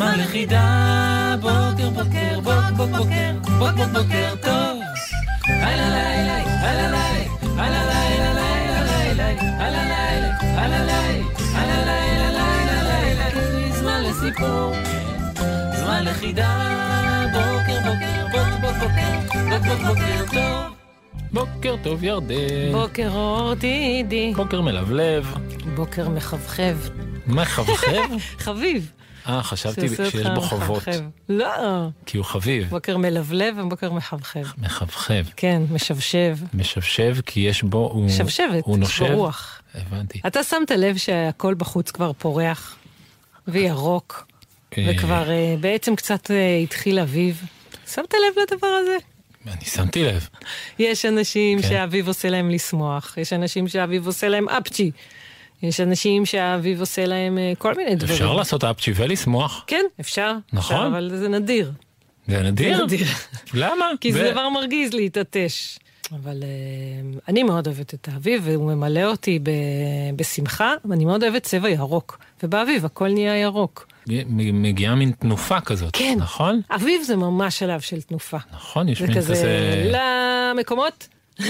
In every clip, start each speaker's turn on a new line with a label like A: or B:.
A: זמן לחידה. בוקר, בוקר, בוק, בוק, בוקר, בוק, בוק, בוקר טוב. הלא לילה, הלא לילה, הלא לילה, לילה, לילה, הלא לילה, הלא לילה, הלא לילה, לילה, לילה. זמן לסיפור. זמן לחידה, בוקר בוקר, בוק בוק בוקר, בוק בוק בוקר טוב. בוקר טוב ירדן,
B: בוקר אור דידי,
A: בוקר מלבלב,
B: בוקר מחבחב.
A: מחבחב?
B: חביב.
A: אה, חשבתי שיש בו חובות,
B: מחבחב. לא,
A: כי הוא חביב.
B: בוקר מלבלב ובוקר מחבחב.
A: מחבחב,
B: כן, משבשב.
A: משבשב, כי יש בו, הוא
B: שבשבת,
A: הוא נושב.
B: בו רוח.
A: הבנתי.
B: אתה שמת לב שהכל בחוץ כבר פורח וירוק,
A: אה,
B: וכבר אה, בעצם קצת אה, התחיל אביב. שמת לב לדבר הזה?
A: אני שמתי לב.
B: יש אנשים
A: כן.
B: שהאביב עושה להם לשמוח, יש אנשים שהאביב עושה להם אפצ'י, יש אנשים שהאביב עושה להם אה, כל מיני דברים.
A: אפשר לעשות אפצ'י ולשמוח?
B: כן, אפשר.
A: נכון.
B: אפשר, אבל זה נדיר.
A: זה נדיר?
B: זה נדיר.
A: למה?
B: כי זה דבר מרגיז להתעטש. אבל אה, אני מאוד אוהבת את האביב, והוא ממלא אותי ב- בשמחה, ואני מאוד אוהבת צבע ירוק. ובאביב הכל נהיה ירוק.
A: מגיעה מין תנופה כזאת,
B: כן.
A: נכון?
B: אביב זה ממש שלב של תנופה.
A: נכון, יש
B: זה
A: מין
B: כזה
A: כזה...
B: למקומות.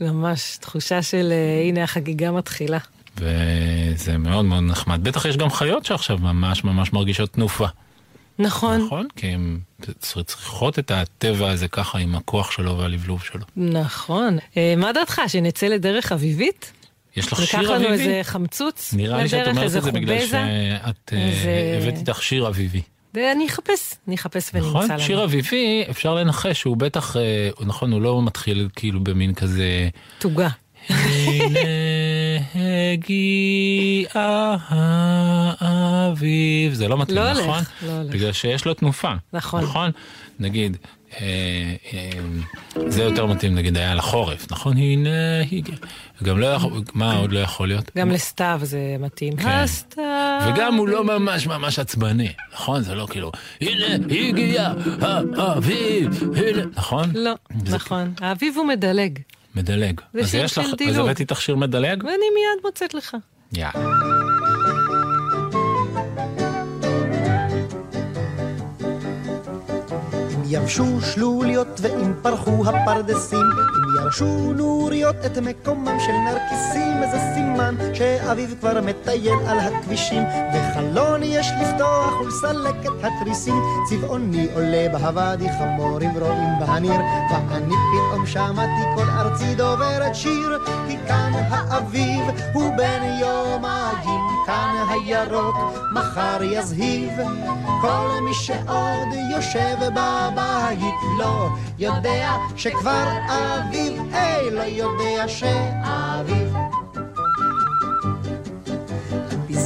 B: ממש תחושה של אה, הנה החגיגה מתחילה.
A: וזה מאוד מאוד נחמד. בטח יש גם חיות שעכשיו ממש ממש מרגישות תנופה.
B: נכון,
A: נכון? כי הן צריכות את הטבע הזה ככה עם הכוח שלו והלבלוב שלו.
B: נכון. אה, מה דעתך, שנצא לדרך אביבית?
A: יש לך
B: ניקח
A: שיר
B: לנו
A: אביבי?
B: איזה חמצוץ
A: נראה לי שאת אומרת את זה בגלל. שאת אה,
B: איזה-
A: הבאת איתך שיר אביבי.
B: ואני אחפש, אני אחפש ונמצא
A: נכון?
B: לנו.
A: שיר אביבי, אפשר לנחש שהוא בטח, אה, נכון, הוא לא מתחיל כאילו במין כזה...
B: תוגה.
A: הנה הגיע האביב, זה לא מתאים,
B: לא הולך,
A: נכון?
B: לא הולך.
A: בגלל שיש לו תנופה.
B: נכון.
A: נכון? נגיד, זה יותר מתאים נגיד היה לחורף, נכון? הנה הגיע. גם לא יכול, מה עוד לא יכול להיות?
B: גם לסתיו זה מתאים.
A: כן.
B: הסתיו.
A: וגם הוא לא ממש ממש עצבני, נכון? זה לא כאילו, הנה הגיע האביב, הנה, נכון?
B: לא, נכון. האביב הוא מדלג,
A: מדלג.
B: זה
A: אז
B: שיר של
A: לך, אז
B: דילוג.
A: הבאתי איתך שיר מדלג?
B: ואני מיד מוצאת לך.
A: יאללה.
C: יבשו שלוליות ואם פרחו הפרדסים, אם ירשו נוריות את מקומם של נרקיסים, איזה סימן שאביב כבר מטייל על הכבישים, וחלון יש לפתוח ולסלק את התריסים, צבעוני עולה בהוואדי חמורים רואים בהניר, ואני פתאום שמעתי כל ארצי דוברת שיר, כי כאן האביב הוא בן יומיים, כאן הירוק מחר יזהיב, כל מי שעוד יושב בבית לא יודע שכבר אביב, היי, לא יודע שאביב.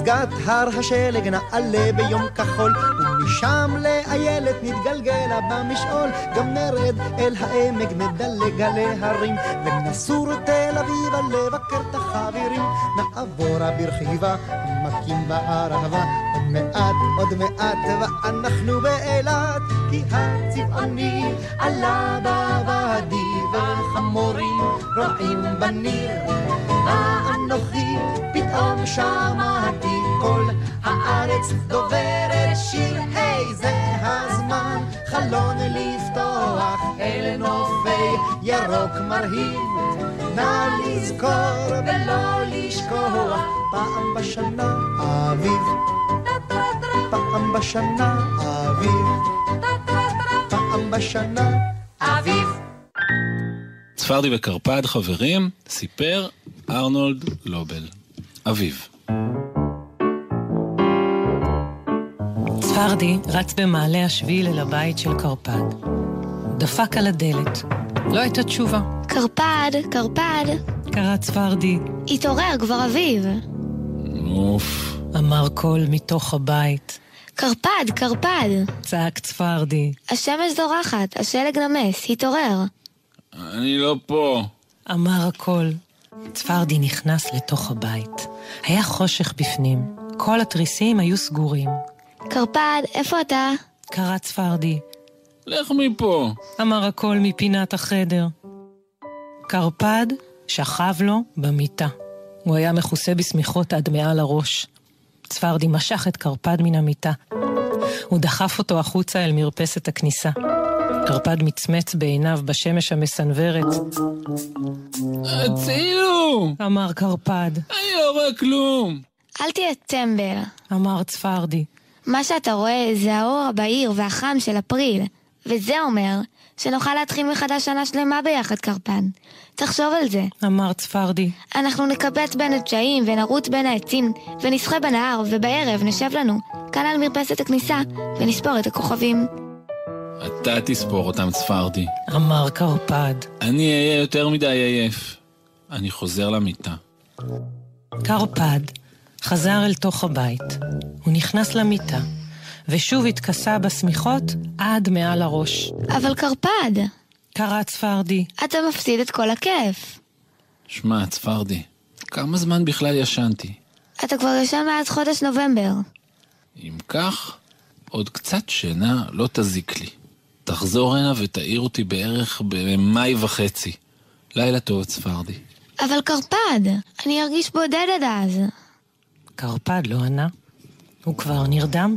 C: פסגת הר השלג נעלה ביום כחול, ומשם לאיילת נתגלגלה במשעול, גם נרד אל העמק נדלג על ההרים, ונסור תל אביב על לבקר את החברים, נעבורה ברכיבה, מכים בערבה, עוד מעט, עוד מעט, ואנחנו באילת, כי הצבעוני עלה בוואדי, וחמורים רועים בניר, ואנוכי פתאום שמעתי כל הארץ דוברת שיר, היי זה הזמן חלון לפתוח אל נופי ירוק מרהיב. נא לזכור ולא לשכוח פעם בשנה אביב, פעם בשנה אביב, פעם בשנה אביב.
A: צפרדי וקרפד חברים, סיפר ארנולד לובל. אביב.
B: צפרדי רץ במעלה השביל אל הבית של קרפד. הוא דפק על הדלת. לא הייתה תשובה.
D: קרפד, קרפד,
B: קרא צפרדי.
D: התעורר כבר אביב.
A: אוף,
B: אמר קול מתוך הבית.
D: קרפד, קרפד!
B: צעק צפרדי.
D: השמש זורחת, השלג נמס, התעורר.
A: אני לא פה.
B: אמר הקול. צפרדי נכנס לתוך הבית. היה חושך בפנים. כל התריסים היו סגורים.
D: קרפד, איפה אתה?
B: קרא צפרדי.
A: לך מפה.
B: אמר הקול מפינת החדר. קרפד שכב לו במיטה. הוא היה מכוסה בשמיכות עד מעל הראש. צפרדי משך את קרפד מן המיטה. הוא דחף אותו החוצה אל מרפסת הכניסה. קרפד מצמץ בעיניו בשמש המסנוורת.
A: הצילו!
B: אמר קרפד.
A: אני לא רואה כלום.
D: אל תהיה טמבל.
B: אמר צפרדי.
D: מה שאתה רואה זה האור הבהיר והחם של אפריל. וזה אומר שנוכל להתחיל מחדש שנה שלמה ביחד, קרפד. תחשוב על זה.
B: אמר צפרדי.
D: אנחנו נקבץ בין הדשאים ונרוץ בין העצים ונשחה בנהר ובערב נשב לנו כאן על מרפסת הכניסה ונספור את הכוכבים.
A: אתה תספור אותם, צפרדי.
B: אמר קרפד.
A: אני אהיה יותר מדי עייף. אני חוזר למיטה.
B: קרפד חזר אל תוך הבית. הוא נכנס למיטה, ושוב התכסה בשמיכות עד מעל הראש.
D: אבל קרפד,
B: קרא צפרדי.
D: אתה מפסיד את כל הכיף.
A: שמע, צפרדי, כמה זמן בכלל ישנתי?
D: אתה כבר ישן מאז חודש נובמבר.
A: אם כך, עוד קצת שינה לא תזיק לי. תחזור הנה ותעיר אותי בערך במאי וחצי. לילה טוב, צפרדי.
D: אבל קרפד, אני ארגיש בודד עד אז.
B: קרפד לא ענה. הוא כבר נרדם.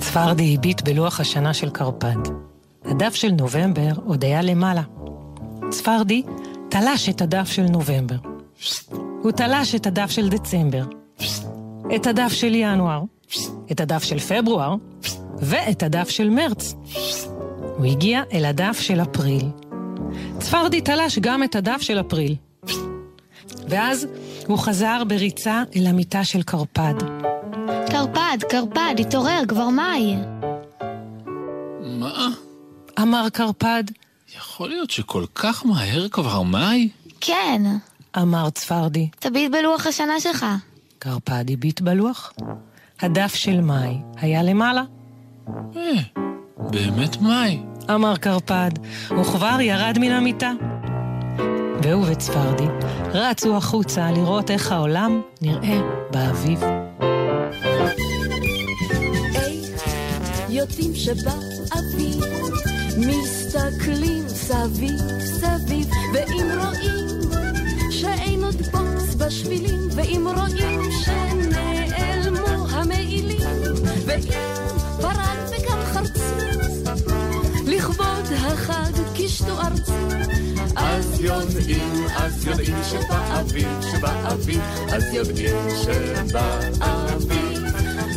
B: צפרדי הביט בלוח השנה של קרפד. הדף של נובמבר עוד היה למעלה. צפרדי תלש את הדף של נובמבר. הוא תלש את הדף של דצמבר. את הדף של ינואר. את הדף של פברואר. ואת הדף של מרץ. הוא הגיע אל הדף של אפריל. צפרדי תלש גם את הדף של אפריל. ואז הוא חזר בריצה אל המיטה של קרפד.
D: קרפד, קרפד, התעורר, כבר מאי.
A: מה?
B: אמר קרפד.
A: יכול להיות שכל כך מהר כבר מאי?
D: כן,
B: אמר צפרדי.
D: תביט בלוח השנה שלך.
B: קרפד הביט בלוח. הדף של מאי היה למעלה.
A: אה, באמת מאי.
B: אמר קרפד, וכבר ירד מן המיטה. והוא וצפרדי רצו החוצה לראות איך העולם נראה באביב.
E: יודעים שבאביב מסתכלים סביב סביב ואם רואים שאין עוד בוץ בשבילים ואם רואים שנעלמו המעילים. ואם פרד וגם חרצית לכבוד החג קישטו ארצי אז יודעים, אז יודעים שבאביב, שבאביב, אז יודעים שבאביב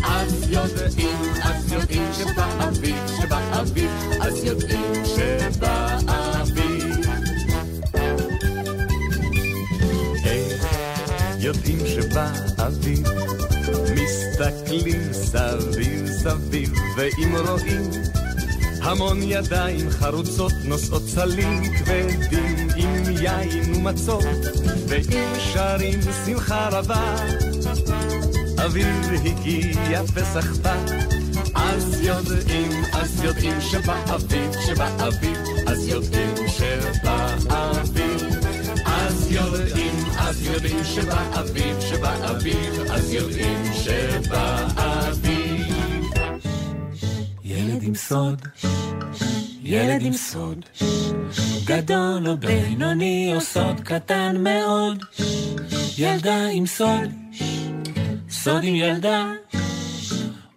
E: אז יודעים, אז יודעים שבאביב, שבאביב, אז יודעים שבאביב.
F: יודעים שבאביב מסתכלים סביב סביב ואם רואים המון ידיים חרוצות נושאות סלים כבדים עם יין ומצות ואם שרים שמחה רבה אביב הגיע פסח בא. אז יודעים, אז יודעים שבאביב, שבאביב אז יודעים שבאביב אז יודעים, אז יודעים שבאביב, שבאביב אז יודעים שבאביב
A: ילד עם סוד, ילד עם סוד, גדול או בינוני או סוד קטן מאוד, ילדה עם סוד, סוד עם ילדה,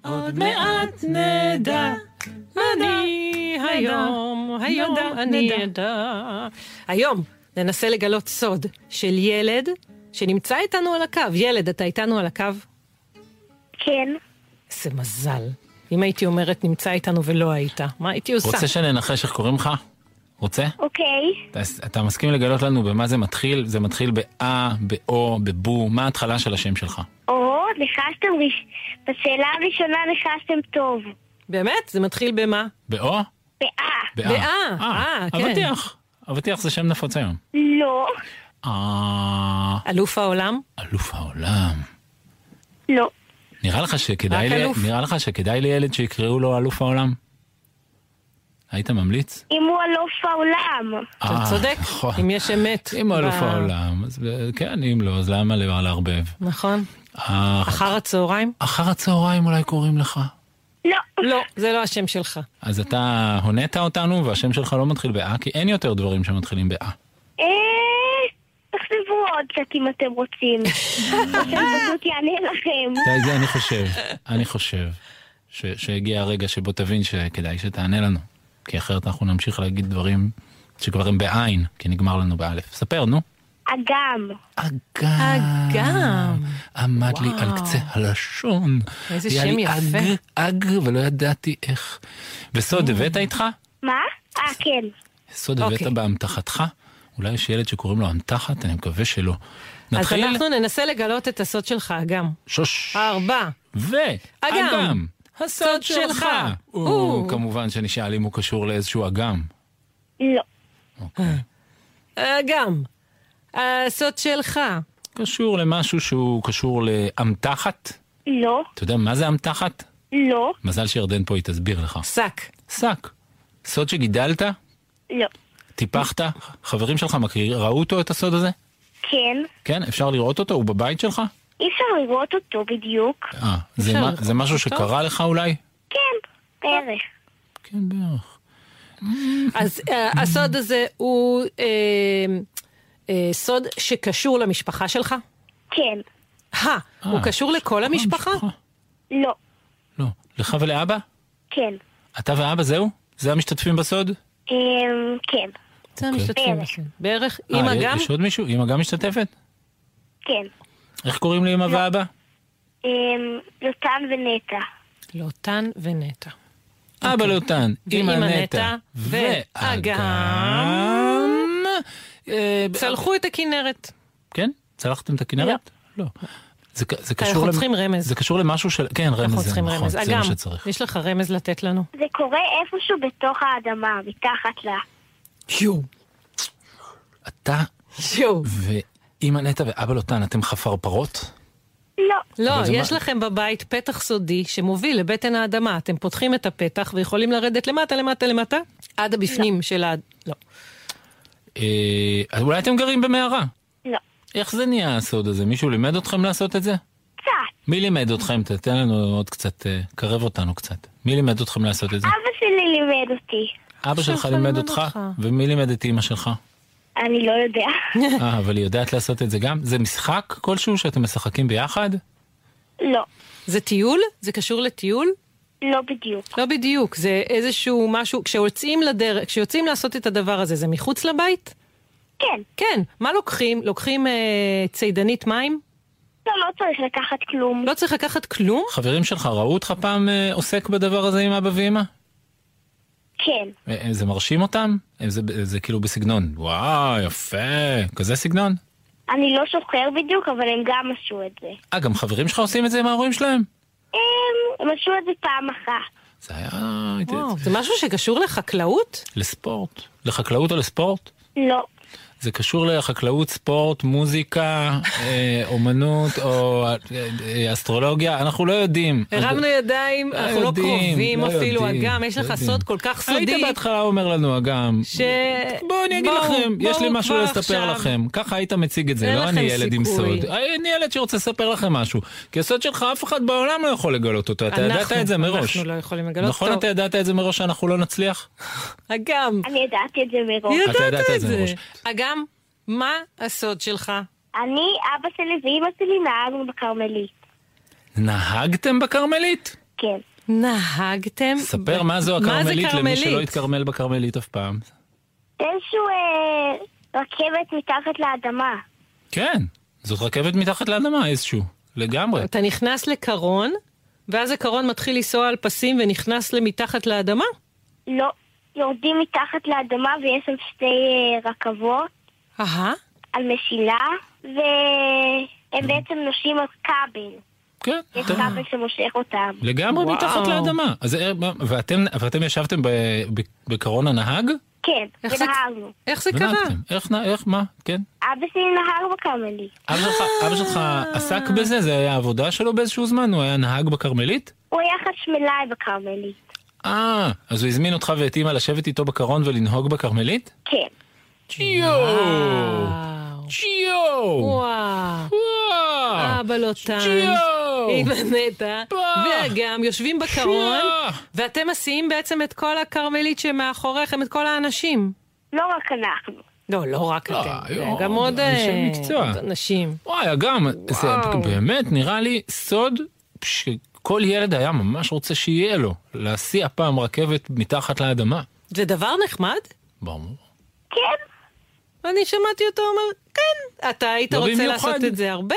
A: עוד מעט נדע.
B: אני היום, היום אני אדע. היום ננסה לגלות סוד של ילד שנמצא איתנו על הקו. ילד, אתה איתנו על הקו?
G: כן.
B: איזה מזל. אם הייתי אומרת נמצא איתנו ולא היית, מה הייתי עושה?
A: רוצה שננחש איך קוראים לך? רוצה?
G: אוקיי.
A: אתה, אתה מסכים לגלות לנו במה זה מתחיל? זה מתחיל באה, באו, בבו, מה ההתחלה של השם שלך?
G: או, ניחשתם, ראש... בשאלה הראשונה ניחשתם טוב.
B: באמת? זה מתחיל במה?
A: באו?
G: באה.
B: באה, אה, כן.
A: אבטיח. אבטיח זה שם נפוץ היום.
G: לא.
A: אה...
B: אלוף העולם?
A: אלוף העולם.
G: לא.
A: נראה לך שכדאי, לי. נראה לך שכדאי לילד שיקראו לו אלוף העולם? היית ממליץ?
G: אם הוא אלוף העולם.
B: אתה
A: אה,
B: צודק,
A: נכון.
B: אם יש אמת.
A: אם הוא אלוף העולם, אז כן, אם לא, אז למה לא לערבב?
B: נכון.
A: אה,
B: אחר הצהריים?
A: אחר הצהריים אולי קוראים לך.
G: לא.
B: לא, זה לא השם שלך.
A: אז אתה הונית אותנו והשם שלך לא מתחיל באה, כי אין יותר דברים שמתחילים באה.
G: אה... תחשבו עוד קצת אם אתם רוצים. שאני פשוט יענה לכם.
A: זה אני חושב, אני חושב ש- שהגיע הרגע שבו תבין שכדאי שתענה לנו. כי אחרת אנחנו נמשיך להגיד דברים שכבר הם בעין, כי נגמר לנו באלף. ספר, נו.
G: אגם.
A: אגם.
B: אגם.
A: עמד לי על
B: וואו.
A: קצה הלשון.
B: איזה
A: היה
B: שם
A: לי
B: יפה.
A: אג, אג, ולא ידעתי איך. וסוד הבאת איתך?
G: מה? אה, כן.
A: סוד הבאת
B: אוקיי.
A: באמתחתך? אולי יש ילד שקוראים לו אמתחת? אני מקווה שלא.
B: אז
A: נתחיל?
B: אנחנו ננסה לגלות את הסוד שלך, אגם.
A: שוש.
B: ארבע.
A: ואגם.
B: אגם.
A: הסוד
B: סוד
A: שלך. הוא. כמובן שנשאל אם הוא קשור לאיזשהו אגם.
G: לא.
B: אגם. הסוד שלך.
A: קשור למשהו שהוא קשור לאמתחת?
G: לא.
A: אתה יודע מה זה אמתחת?
G: לא.
A: מזל שירדן פה, היא תסביר לך.
B: שק.
A: שק. סוד שגידלת?
G: לא.
A: טיפחת? חברים שלך מכיר, ראו אותו את הסוד הזה?
G: כן.
A: כן? אפשר לראות אותו? הוא בבית שלך?
G: אי אפשר לראות אותו בדיוק.
A: אה, זה, מה, זה משהו? שקרה לך אולי?
G: כן. בערך.
A: כן, בערך.
B: אז אה, הסוד הזה הוא אה, אה, סוד שקשור למשפחה שלך?
G: כן.
B: הא, הוא
A: אה,
B: קשור לכל המשפחה?
G: לא.
A: לא. לך ולאבא?
G: כן.
A: אתה ואבא זהו? זה המשתתפים בסוד?
G: אמ, כן.
B: זה
A: אוקיי.
B: המשתתפים. בסוד. בערך?
A: אה,
B: אמא גם?
A: יש עוד מישהו? אמא גם משתתפת?
G: כן.
A: איך קוראים לאמא ואבא?
G: אמ, לוטן ונטע.
B: לוטן ונטע.
A: אבא לוטן, אמא
B: ואמא
A: נטע,
B: נטע,
A: ואגם. אה,
B: צלחו את הכנרת.
A: כן? צלחתם את הכנרת? לא. זה ק- זה קשור...
B: אנחנו
A: למ-
B: צריכים רמז.
A: זה קשור למשהו של... כן, רמז
B: אנחנו
A: זה
B: צריכים
A: נכון,
B: רמז.
A: זה מה
B: אגם,
A: שצריך.
B: יש לך רמז לתת לנו?
G: זה קורה איפשהו בתוך האדמה, מתחת לה.
B: יואו.
A: אתה
B: יואו.
A: ואמא נטע ואבא לוטן, אתם חפרפרות?
G: לא.
B: לא,
A: זה
B: יש
A: מה-
B: לכם בבית פתח סודי שמוביל לבטן האדמה. אתם פותחים את הפתח ויכולים לרדת למטה, למטה, למטה, עד הבפנים של ה... לא.
A: אה, אז אולי אתם גרים במערה.
G: לא.
A: איך זה נהיה הסוד הזה? מישהו לימד אתכם לעשות את זה?
G: קצת.
A: מי לימד אתכם? תתן לנו עוד קצת, אה, קרב אותנו קצת. מי לימד אתכם לעשות את זה?
G: אבא שלי לימד אותי.
A: אבא שלך
B: שלך
A: לימד
B: לימד
A: אותך?
B: אותך.
A: ומי לימד את אימא שלך?
G: אני לא יודע.
A: אה, אבל היא יודעת לעשות את זה גם? זה משחק כלשהו שאתם משחקים ביחד?
G: לא.
B: זה טיול? זה קשור לטיול?
G: לא בדיוק.
B: לא בדיוק, זה איזשהו משהו, כשיוצאים לדרך, כשיוצאים לעשות את הדבר הזה, זה מחוץ לבית?
G: כן.
B: כן. מה לוקחים? לוקחים אה, צידנית מים?
G: לא, לא צריך לקחת כלום.
B: לא צריך לקחת כלום?
A: חברים שלך ראו אותך פעם אה, עוסק בדבר הזה עם אבא ואמא?
G: כן.
A: אה, אה, זה מרשים אותם? אה, זה, זה כאילו בסגנון, וואו, יפה, כזה סגנון?
G: אני לא זוכר בדיוק, אבל הם גם עשו את זה.
A: אה, גם חברים שלך עושים את זה עם ההורים שלהם?
G: הם, עשו את זה פעם אחת.
A: זה היה...
B: וואו, זה משהו שקשור לחקלאות?
A: לספורט. לחקלאות או לספורט?
G: לא.
A: זה קשור לחקלאות, ספורט, מוזיקה, אה, אומנות או אה, אה, אסטרולוגיה, אנחנו לא יודעים.
B: הרמנו ידיים,
A: לא
B: אנחנו לא
A: יודעים,
B: קרובים
A: לא
B: אפילו,
A: יודעים,
B: אגם, יש
A: לא
B: לך. סוד כל כך סודי.
A: היית בהתחלה אומר לנו, אגם,
B: ש...
A: בואו אני אגיד לכם, יש לי משהו לספר. לכם. ככה היית מציג את זה, לא אני ילד עם. סוד. אני ילד שרוצה לספר לכם משהו. כי הסוד שלך אף אחד בעולם לא יכול לגלות אותו, אתה ידעת את זה מראש.
B: אנחנו לא יכולים לגלות
A: נכון
B: אותו.
A: אתה ידעת את זה מראש שאנחנו לא נצליח?
B: אגם,
G: אני ידעתי את זה מראש.
A: אתה
B: ידעת
A: את זה
B: זה.
A: מראש.
B: אגם, מה הסוד שלך?
G: אני, אבא שלי ואימא שלי נהגנו בכרמלית.
A: נהגתם בכרמלית?
G: כן.
B: נהגתם?
A: ספר
B: ב-
A: מה זו הכרמלית למי? שלא התכרמל בכרמלית אף פעם.
G: איזשהו אה, רכבת מתחת לאדמה.
A: כן, זאת רכבת מתחת לאדמה איזשהו, לגמרי.
B: אתה נכנס לקרון, ואז הקרון מתחיל לנסוע על פסים ונכנס למתחת לאדמה?
G: לא. יורדים מתחת לאדמה ויש שם שתי אה, רכבות
B: אהה.
G: על מסילה, והם בעצם נוסעים על כבל.
A: כן,
G: יש כבל שמושך אותם.
A: לגמרי. מתחת לאדמה. אז, אה, ואתם, ואתם ישבתם ב- ב- בקרון הנהג?
G: כן,
B: איך זה-
G: ונהרנו.
B: איך זה קרה?
A: איך, איך, מה? כן.
G: אבא שלי נהר בכרמלית.
A: אבא שלך, אבא שלך עסק בזה? זה היה העבודה שלו באיזשהו זמן? הוא היה נהג בכרמלית?
G: הוא היה חשמלאי בכרמלית.
A: אה, אז הוא הזמין אותך ואת אימא לשבת איתו בקרון ולנהוג בכרמלית?
G: כן.
B: וואו.
A: צ'יו!
B: וואו. אבא לוטן,
A: צ'יו!
B: אימא נטע, ואגם יושבים בקרון! ואתם מסיעים בעצם את כל הכרמלית שמאחוריכם, את כל האנשים.
G: לא רק אנחנו.
B: לא, לא רק
A: לא,
B: אתם, גם עוד אה. עוד אנשים.
A: וואי, אגם, זה. באמת נראה לי סוד שכל ילד היה ממש רוצה שיהיה לו, להסיע פעם רכבת מתחת לאדמה.
B: זה דבר נחמד?
A: ברור.
G: כן,
B: ואני שמעתי אותו אומר, כן, אתה היית
A: לא
B: רוצה
A: במיוחד.
B: לעשות את זה הרבה?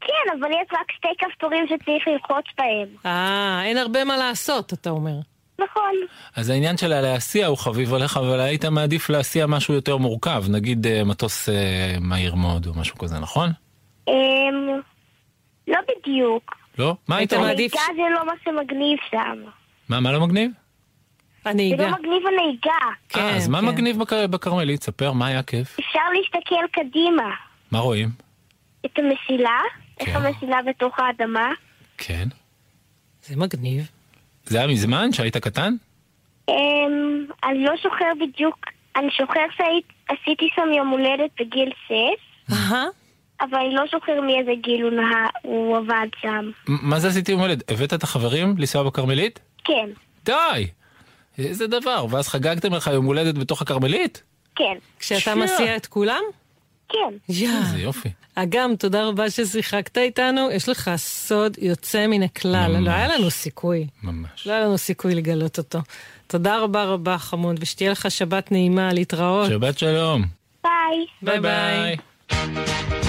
G: כן, אבל יש רק שתי כפתורים שצריך ללחוץ בהם.
B: אה, אין הרבה מה לעשות, אתה אומר.
G: נכון.
A: אז העניין של הלהסיע הוא חביב עליך, אבל היית מעדיף להסיע משהו יותר מורכב, נגיד אה, מטוס אה, מהיר מאוד או משהו כזה, נכון?
G: אמ... לא בדיוק.
A: לא? מה היית...
B: מעדיף-
G: נהיגה זה לא מה שמגניב שם.
A: מה, מה לא מגניב?
G: זה
B: הנהיגה.
G: לא מגניב הנהיגה.
B: כן,
A: אה, אז מה
B: כן.
A: מגניב בכ- בכרמלית? ספר, מה היה כיף?
G: אפשר להסתכל קדימה.
A: מה רואים?
G: את המסילה, איך
A: כן.
G: המסילה בתוך האדמה.
A: כן.
B: זה מגניב.
A: זה היה מזמן שהיית קטן?
G: אמ... אני לא זוכר בדיוק, אני זוכר שעשיתי שם יום הולדת בגיל 6,
B: אהה.
G: אבל אני לא זוכר מאיזה גיל הוא, נה... הוא עבד שם.
A: מה זה עשיתי יום הולדת? הבאת את החברים לנסוע בכרמלית?
G: כן,
A: די! איזה דבר, ואז חגגתם לך יום הולדת בתוך הכרמלית?
G: כן,
B: כשאתה. מסיע את כולם?
G: כן.
B: יא.
A: איזה יופי.
B: אגם, תודה רבה ששיחקת איתנו. יש לך סוד יוצא מן הכלל.
A: ממש.
B: לא היה לנו סיכוי.
A: ממש.
B: לא היה לנו סיכוי לגלות אותו. תודה רבה רבה, חמוד, ושתהיה לך שבת נעימה, להתראות.
A: שבת שלום.
G: ביי.
B: ביי ביי.
H: צ'יק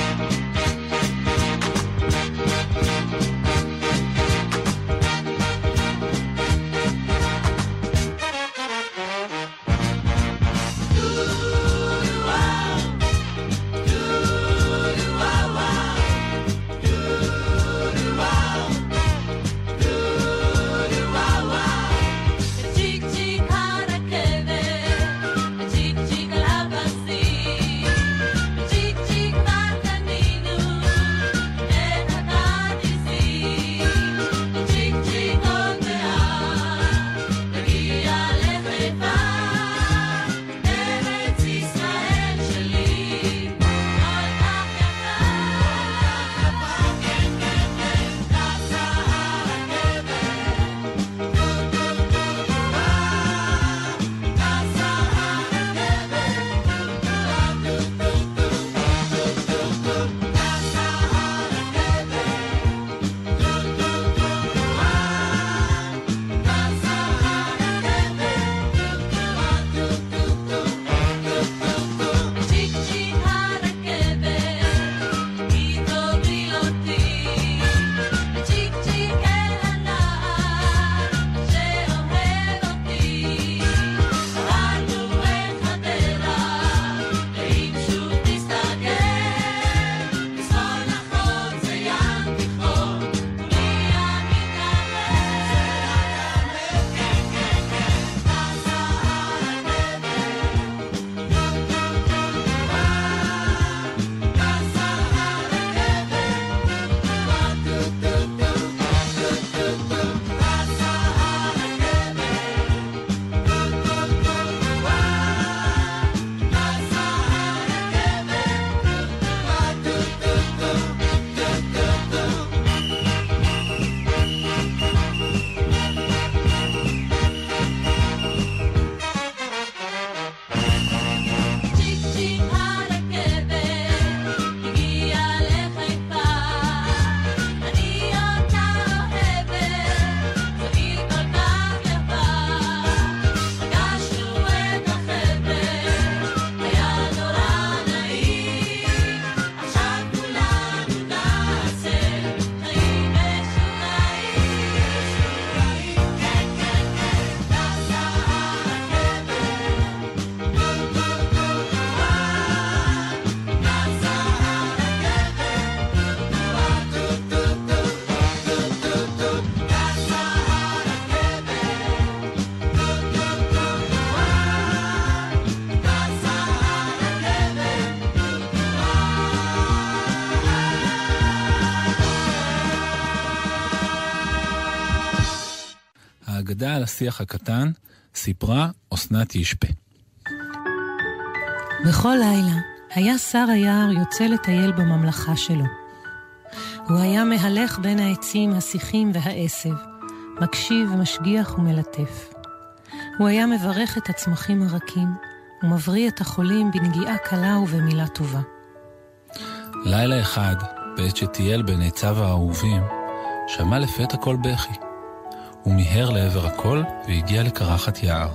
A: השיח הקטן סיפרה אסנת ישפה.
B: בכל לילה היה שר היער יוצא לטייל בממלכה שלו. הוא היה מהלך בין העצים, השיחים והעשב, מקשיב, משגיח ומלטף. הוא היה מברך את הצמחים הרכים, ומבריא את החולים בנגיעה קלה ובמילה טובה.
A: לילה אחד, בעת שטייל בין עציו האהובים, שמע לפתע קול בכי. הוא מיהר לעבר הקול והגיע לקרחת יער.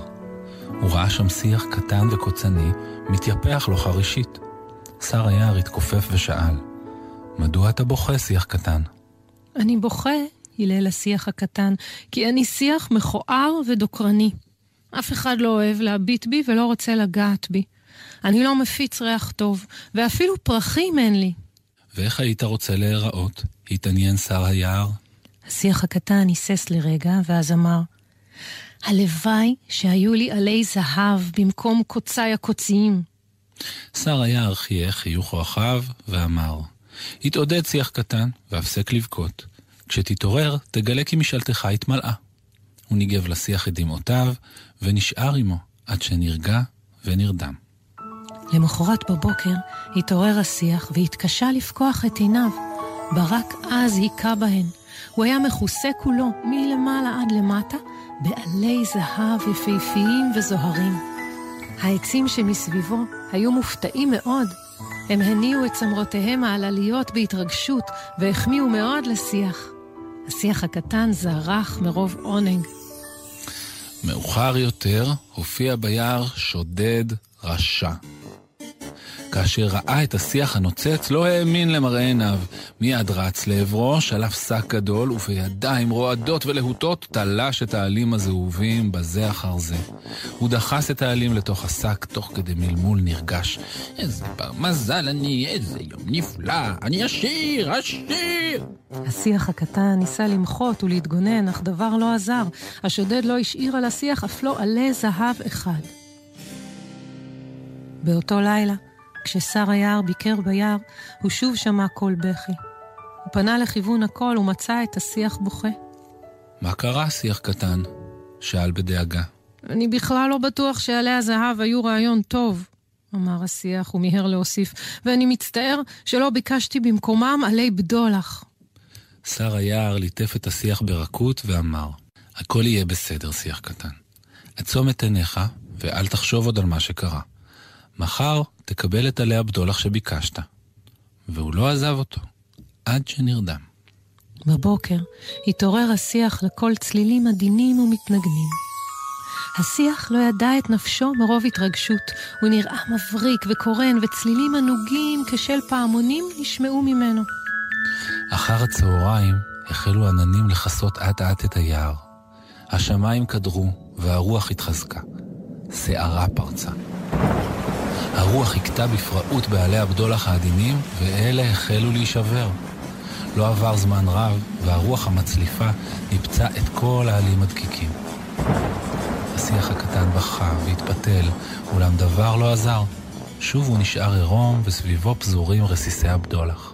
A: הוא ראה שם שיח קטן וקוצני, מתייפח לו חרישית. שר היער התכופף ושאל, מדוע אתה בוכה, שיח קטן?
B: אני בוכה, הלל השיח הקטן, כי אני שיח מכוער ודוקרני. אף אחד לא אוהב להביט בי ולא רוצה לגעת בי. אני לא מפיץ ריח טוב, ואפילו פרחים אין לי.
A: ואיך היית רוצה להיראות? התעניין שר היער.
B: השיח הקטן היסס לרגע, ואז אמר, הלוואי שהיו לי עלי זהב במקום קוצי הקוציים.
A: שר היער חייך חיוך רחב ואמר, התעודד שיח קטן והפסק לבכות. כשתתעורר, תגלה כי משאלתך התמלאה. הוא ניגב לשיח את דמעותיו, ונשאר עמו עד שנרגע ונרדם.
B: למחרת בבוקר התעורר השיח והתקשה לפקוח את עיניו. ברק אז היכה בהן. הוא היה מכוסה כולו, מלמעלה עד למטה, בעלי זהב יפהפיים וזוהרים. העצים שמסביבו היו מופתעים מאוד. הם הניעו את צמרותיהם העלליות בהתרגשות והחמיאו מאוד לשיח. השיח הקטן זרח מרוב עונג.
A: מאוחר יותר הופיע ביער שודד רשע. כאשר ראה את השיח הנוצץ, לא האמין למראה עיניו. מיד רץ לעברו, שלף שק גדול, ובידיים רועדות ולהוטות תלש את העלים הזהובים בזה אחר זה. הוא דחס את העלים לתוך השק, תוך כדי מלמול נרגש. איזה בר מזל אני, איזה יום נפלא, אני עשיר, עשיר!
B: השיח הקטן ניסה למחות ולהתגונן, אך דבר לא עזר. השודד לא השאיר על השיח אף לא עלה זהב אחד. באותו לילה, כששר היער ביקר ביער, הוא שוב שמע קול בכי. הוא פנה לכיוון הקול ומצא את השיח בוכה.
A: מה קרה, שיח קטן? שאל בדאגה.
B: אני בכלל לא בטוח שעלי הזהב היו רעיון טוב, אמר השיח ומיהר להוסיף, ואני מצטער שלא ביקשתי במקומם עלי בדולח.
A: שר היער ליטף את השיח ברכות ואמר, הכל יהיה בסדר, שיח קטן. עצום את עיניך ואל תחשוב עוד על מה שקרה. מחר תקבל את עלי הבדולח שביקשת. והוא לא עזב אותו, עד שנרדם.
B: בבוקר התעורר השיח לקול צלילים עדינים ומתנגנים. השיח לא ידע את נפשו מרוב התרגשות. הוא נראה מבריק וקורן, וצלילים ענוגים כשל פעמונים נשמעו ממנו.
A: אחר הצהריים החלו עננים לכסות אט אט את היער. השמיים קדרו והרוח התחזקה. שערה פרצה. הרוח הכתה בפראות בעלי הבדולח העדינים, ואלה החלו להישבר. לא עבר זמן רב, והרוח המצליפה ניפצה את כל העלים הדקיקים. השיח הקטן בכה והתפתל, אולם דבר לא עזר. שוב הוא נשאר עירום, וסביבו פזורים רסיסי הבדולח.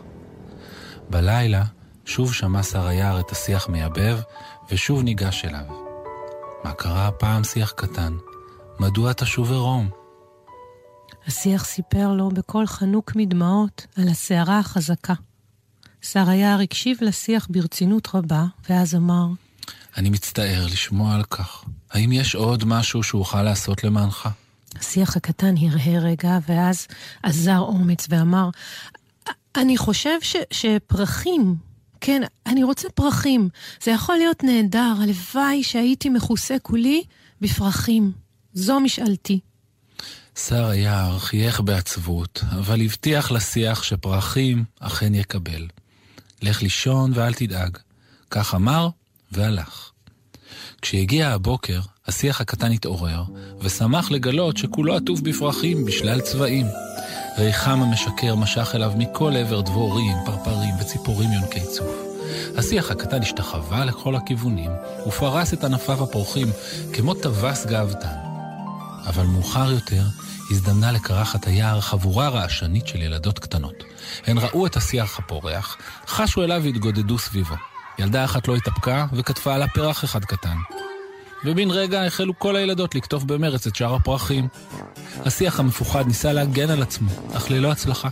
A: בלילה, שוב שמע שר היער את השיח מייבב, ושוב ניגש אליו. מה קרה הפעם, שיח קטן? מדוע אתה שוב עירום?
B: השיח סיפר לו בקול חנוק מדמעות על הסערה החזקה. שר היער הקשיב לשיח ברצינות רבה, ואז אמר,
A: אני מצטער לשמוע על כך. האם יש עוד משהו שאוכל לעשות למענך?
B: השיח הקטן הרהר רגע, ואז עזר אומץ ואמר, אני חושב ש, שפרחים, כן, אני רוצה פרחים. זה יכול להיות נהדר, הלוואי שהייתי מכוסה כולי בפרחים. זו משאלתי.
A: שר היער חייך בעצבות, אבל הבטיח לשיח שפרחים אכן יקבל. לך לישון ואל תדאג. כך אמר והלך. כשהגיע הבוקר, השיח הקטן התעורר, ושמח לגלות שכולו עטוף בפרחים בשלל צבעים. ריחם המשקר משך אליו מכל עבר דבורים, פרפרים וציפורים יונקי צוף. השיח הקטן השתחווה לכל הכיוונים, ופרס את ענפיו הפורחים כמו טווס גאוותן. אבל מאוחר יותר הזדמנה לקרחת היער חבורה רעשנית של ילדות קטנות. הן ראו את השיח הפורח, חשו אליו והתגודדו סביבו. ילדה אחת לא התאפקה וכתפה עליו פרח אחד קטן. ובן רגע החלו כל הילדות לקטוף במרץ את שאר הפרחים. השיח המפוחד ניסה להגן על עצמו, אך ללא הצלחה.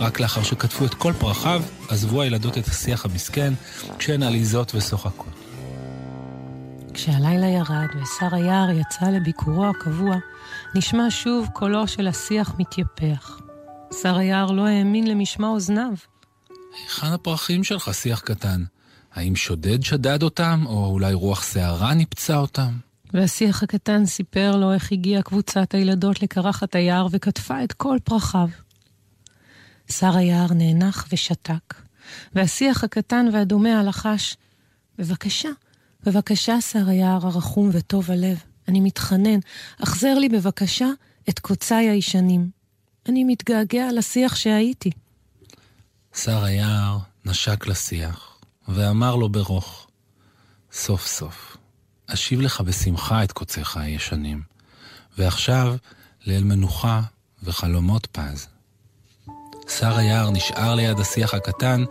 A: רק לאחר שקטפו את כל פרחיו, עזבו הילדות את השיח המסכן, כשהן עליזות ושוחקות.
B: כשהלילה ירד ושר היער יצא לביקורו הקבוע, נשמע שוב קולו של השיח מתייפח. שר היער לא האמין למשמע אוזניו.
A: היכן הפרחים שלך, שיח קטן? האם שודד שדד אותם, או אולי רוח שערה ניפצה אותם?
B: והשיח הקטן סיפר לו איך הגיעה קבוצת הילדות לקרחת היער וקטפה את כל פרחיו. שר היער נאנח ושתק, והשיח הקטן והדומה הלחש, בבקשה, בבקשה, שר היער הרחום וטוב הלב, אני מתחנן, החזר לי בבקשה את קוציי הישנים. אני מתגעגע לשיח שהייתי.
A: שר היער נשק לשיח, ואמר לו ברוך, סוף סוף, אשיב לך בשמחה את קוציך הישנים, ועכשיו לאל מנוחה וחלומות פז. שר היער נשאר ליד השיח הקטן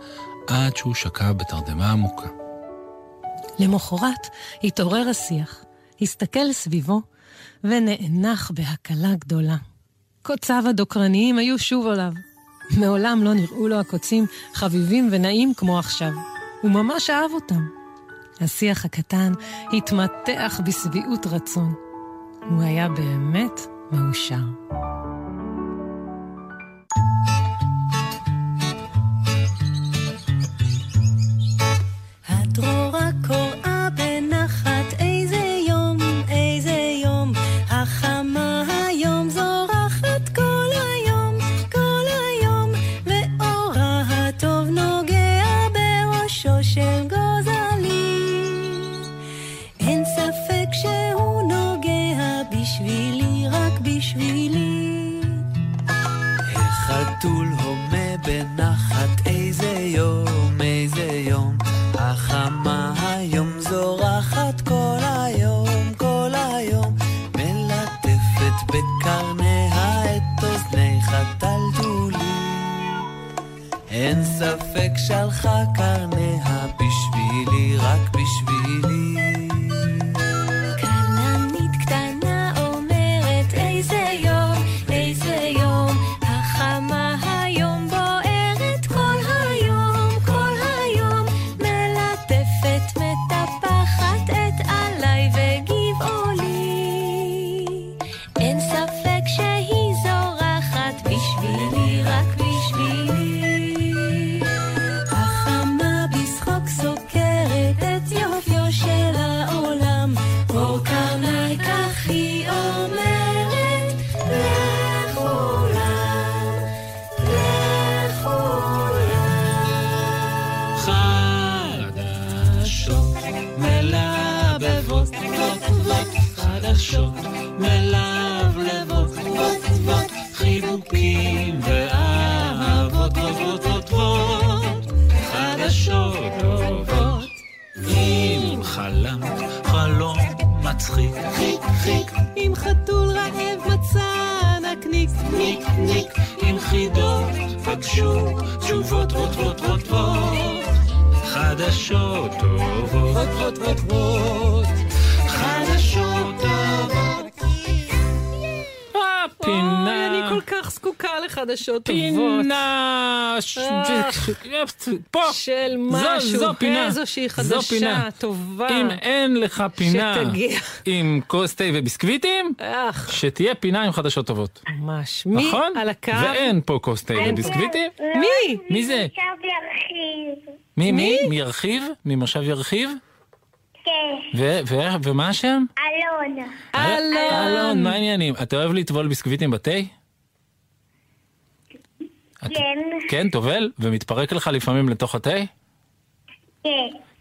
A: עד שהוא שקע בתרדמה עמוקה.
B: למחרת התעורר השיח, הסתכל סביבו ונאנח בהקלה גדולה. קוציו הדוקרניים היו שוב עליו. מעולם לא נראו לו הקוצים חביבים ונעים כמו עכשיו. הוא ממש אהב אותם. השיח הקטן התמתח בשביעות רצון. הוא היה באמת מאושר.
H: נקניק,
A: ניק ניק, אם חידות. פגשו תשובות רוט רוט רוט רוט, חדשות טובות, רוט רוט רוט רוט,
B: זקוקה לחדשות טובות.
A: פינה. פה.
B: של משהו,
A: זו פינה.
B: איזושהי
A: זו
B: חדשה
A: פינה.
B: טובה.
A: אם אין לך פינה. עם כוס תה וביסקוויטים, שתהיה פינה עם חדשות טובות.
B: ממש. מי
A: נכון?
B: על הקו?
A: ואין פה כוס תה. וביסקוויטים.
B: מי?
A: מי זה?
G: עכשיו ירחיב.
A: מי? מי? מי ירחיב? ממושב ירחיב?
G: כן,
A: ו- ו- ומה השם?
G: אלון.
B: אלון.
A: אלון, מה העניינים? אתה אוהב לטבול ביסקוויטים בתה? את-
G: כן,
A: כן, טובל? ומתפרק לך לפעמים לתוך התה?
G: כן,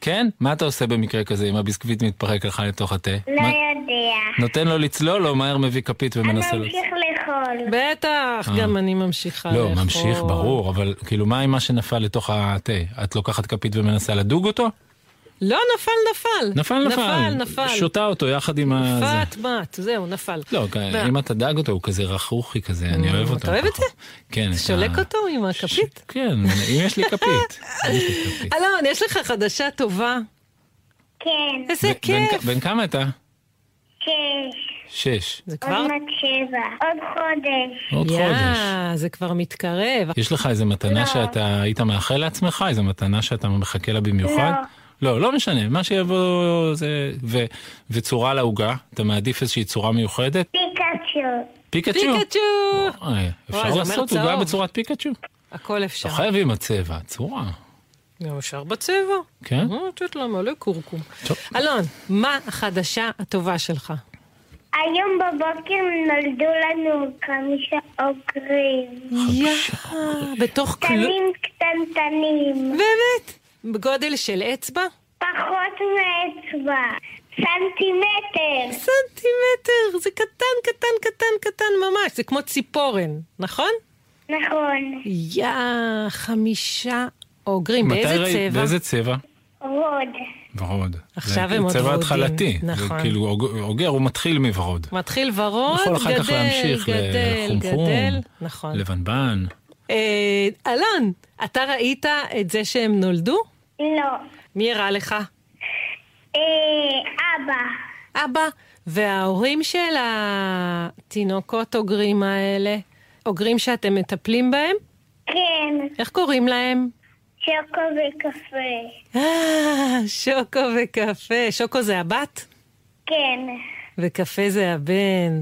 A: כן? מה אתה עושה במקרה כזה אם הביסקוויט מתפרק לך לתוך התה?
G: לא
A: מה-
G: יודע.
A: נותן לו לצלול או מהר מביא כפית
G: אני
A: ומנסה לו?
G: ממשיך לאכול.
B: בטח, גם אני ממשיכה לאכול.
A: לא, ממשיך, ברור, אבל כאילו מה עם מה שנפל לתוך התה? את לוקחת כפית ומנסה לדוג אותו?
B: לא, נפל, נפל.
A: נפל, נפל.
B: נפל, נפל.
A: שותה אותו יחד עם ה...
B: פת מת, זהו, נפל.
A: לא? אם אתה דג אותו, הוא כזה רכרוכי כזה, אני אוהב אותו.
B: אתה אוהב את זה?
A: כן. את
B: שולק אותו עם הכפית?
A: כן, אם יש לי כפית.
B: אלון, יש לך חדשה טובה.
G: כן.
D: איזה כיף.
A: בן- כמה אתה?
G: שש.
A: שש.
B: זה
G: עוד מעט שבע. עוד חודש.
A: עוד חודש.
B: יא, זה כבר מתקרב.
A: יש לך איזה מתנה
G: לא.
A: שאתה היית מאחל לעצמך? איזה מתנה שאתה מחכה לה במיוחד? לא, לא משנה, מה שיבוא זה... ו, וצורה לעוגה, אתה מעדיף איזושהי צורה מיוחדת?
G: פיקאצ'ו.
A: פיקאצ'ו?
B: פיקאצ'ו!
A: אוי, אפשר לעשות עוגה. בצורת פיקאצ'ו?
B: הכל אפשר.
A: לא חייבים הצבע, צורה.
B: גם אפשר בצבע.
A: כן?
B: אה, לתת לה מלא קורקום.
A: טוב.
B: אלון, מה החדשה הטובה שלך?
G: היום בבוקר נולדו לנו חמישה עוקרים.
B: יא, בתוך כלום.
G: קטנים קטנטנים.
B: באמת? בגודל של אצבע?
G: פחות מאצבע. סנטימטר.
B: סנטימטר, זה קטן, קטן, קטן, קטן ממש. זה כמו ציפורן, נכון?
G: נכון.
B: יא, חמישה אוגרים.
A: מתי
B: באיזה
A: ראית-
B: צבע?
A: באיזה צבע?
G: ורוד.
A: ורוד.
B: עכשיו הם עוד
A: צבע
B: ורודים.
A: התחלתי.
B: נכון.
A: זה כאילו אוג- אוגר, הוא מתחיל מוורוד.
B: מתחיל ורוד,
A: יכול אחר כך
B: גדל,
A: להמשיך
B: גדל,
A: לחומחום,
B: גדל. נכון.
A: לבנבן.
B: אה, אלון, אתה ראית את זה שהם נולדו?
G: לא.
B: מי הראה לך?
G: אה, אבא.
B: אבא. וההורים של התינוקות אוגרים האלה, אוגרים שאתם מטפלים בהם?
G: כן.
B: איך קוראים להם?
G: שוקו וקפה.
B: אה, שוקו וקפה. שוקו זה הבת?
G: כן.
B: וקפה זה הבן.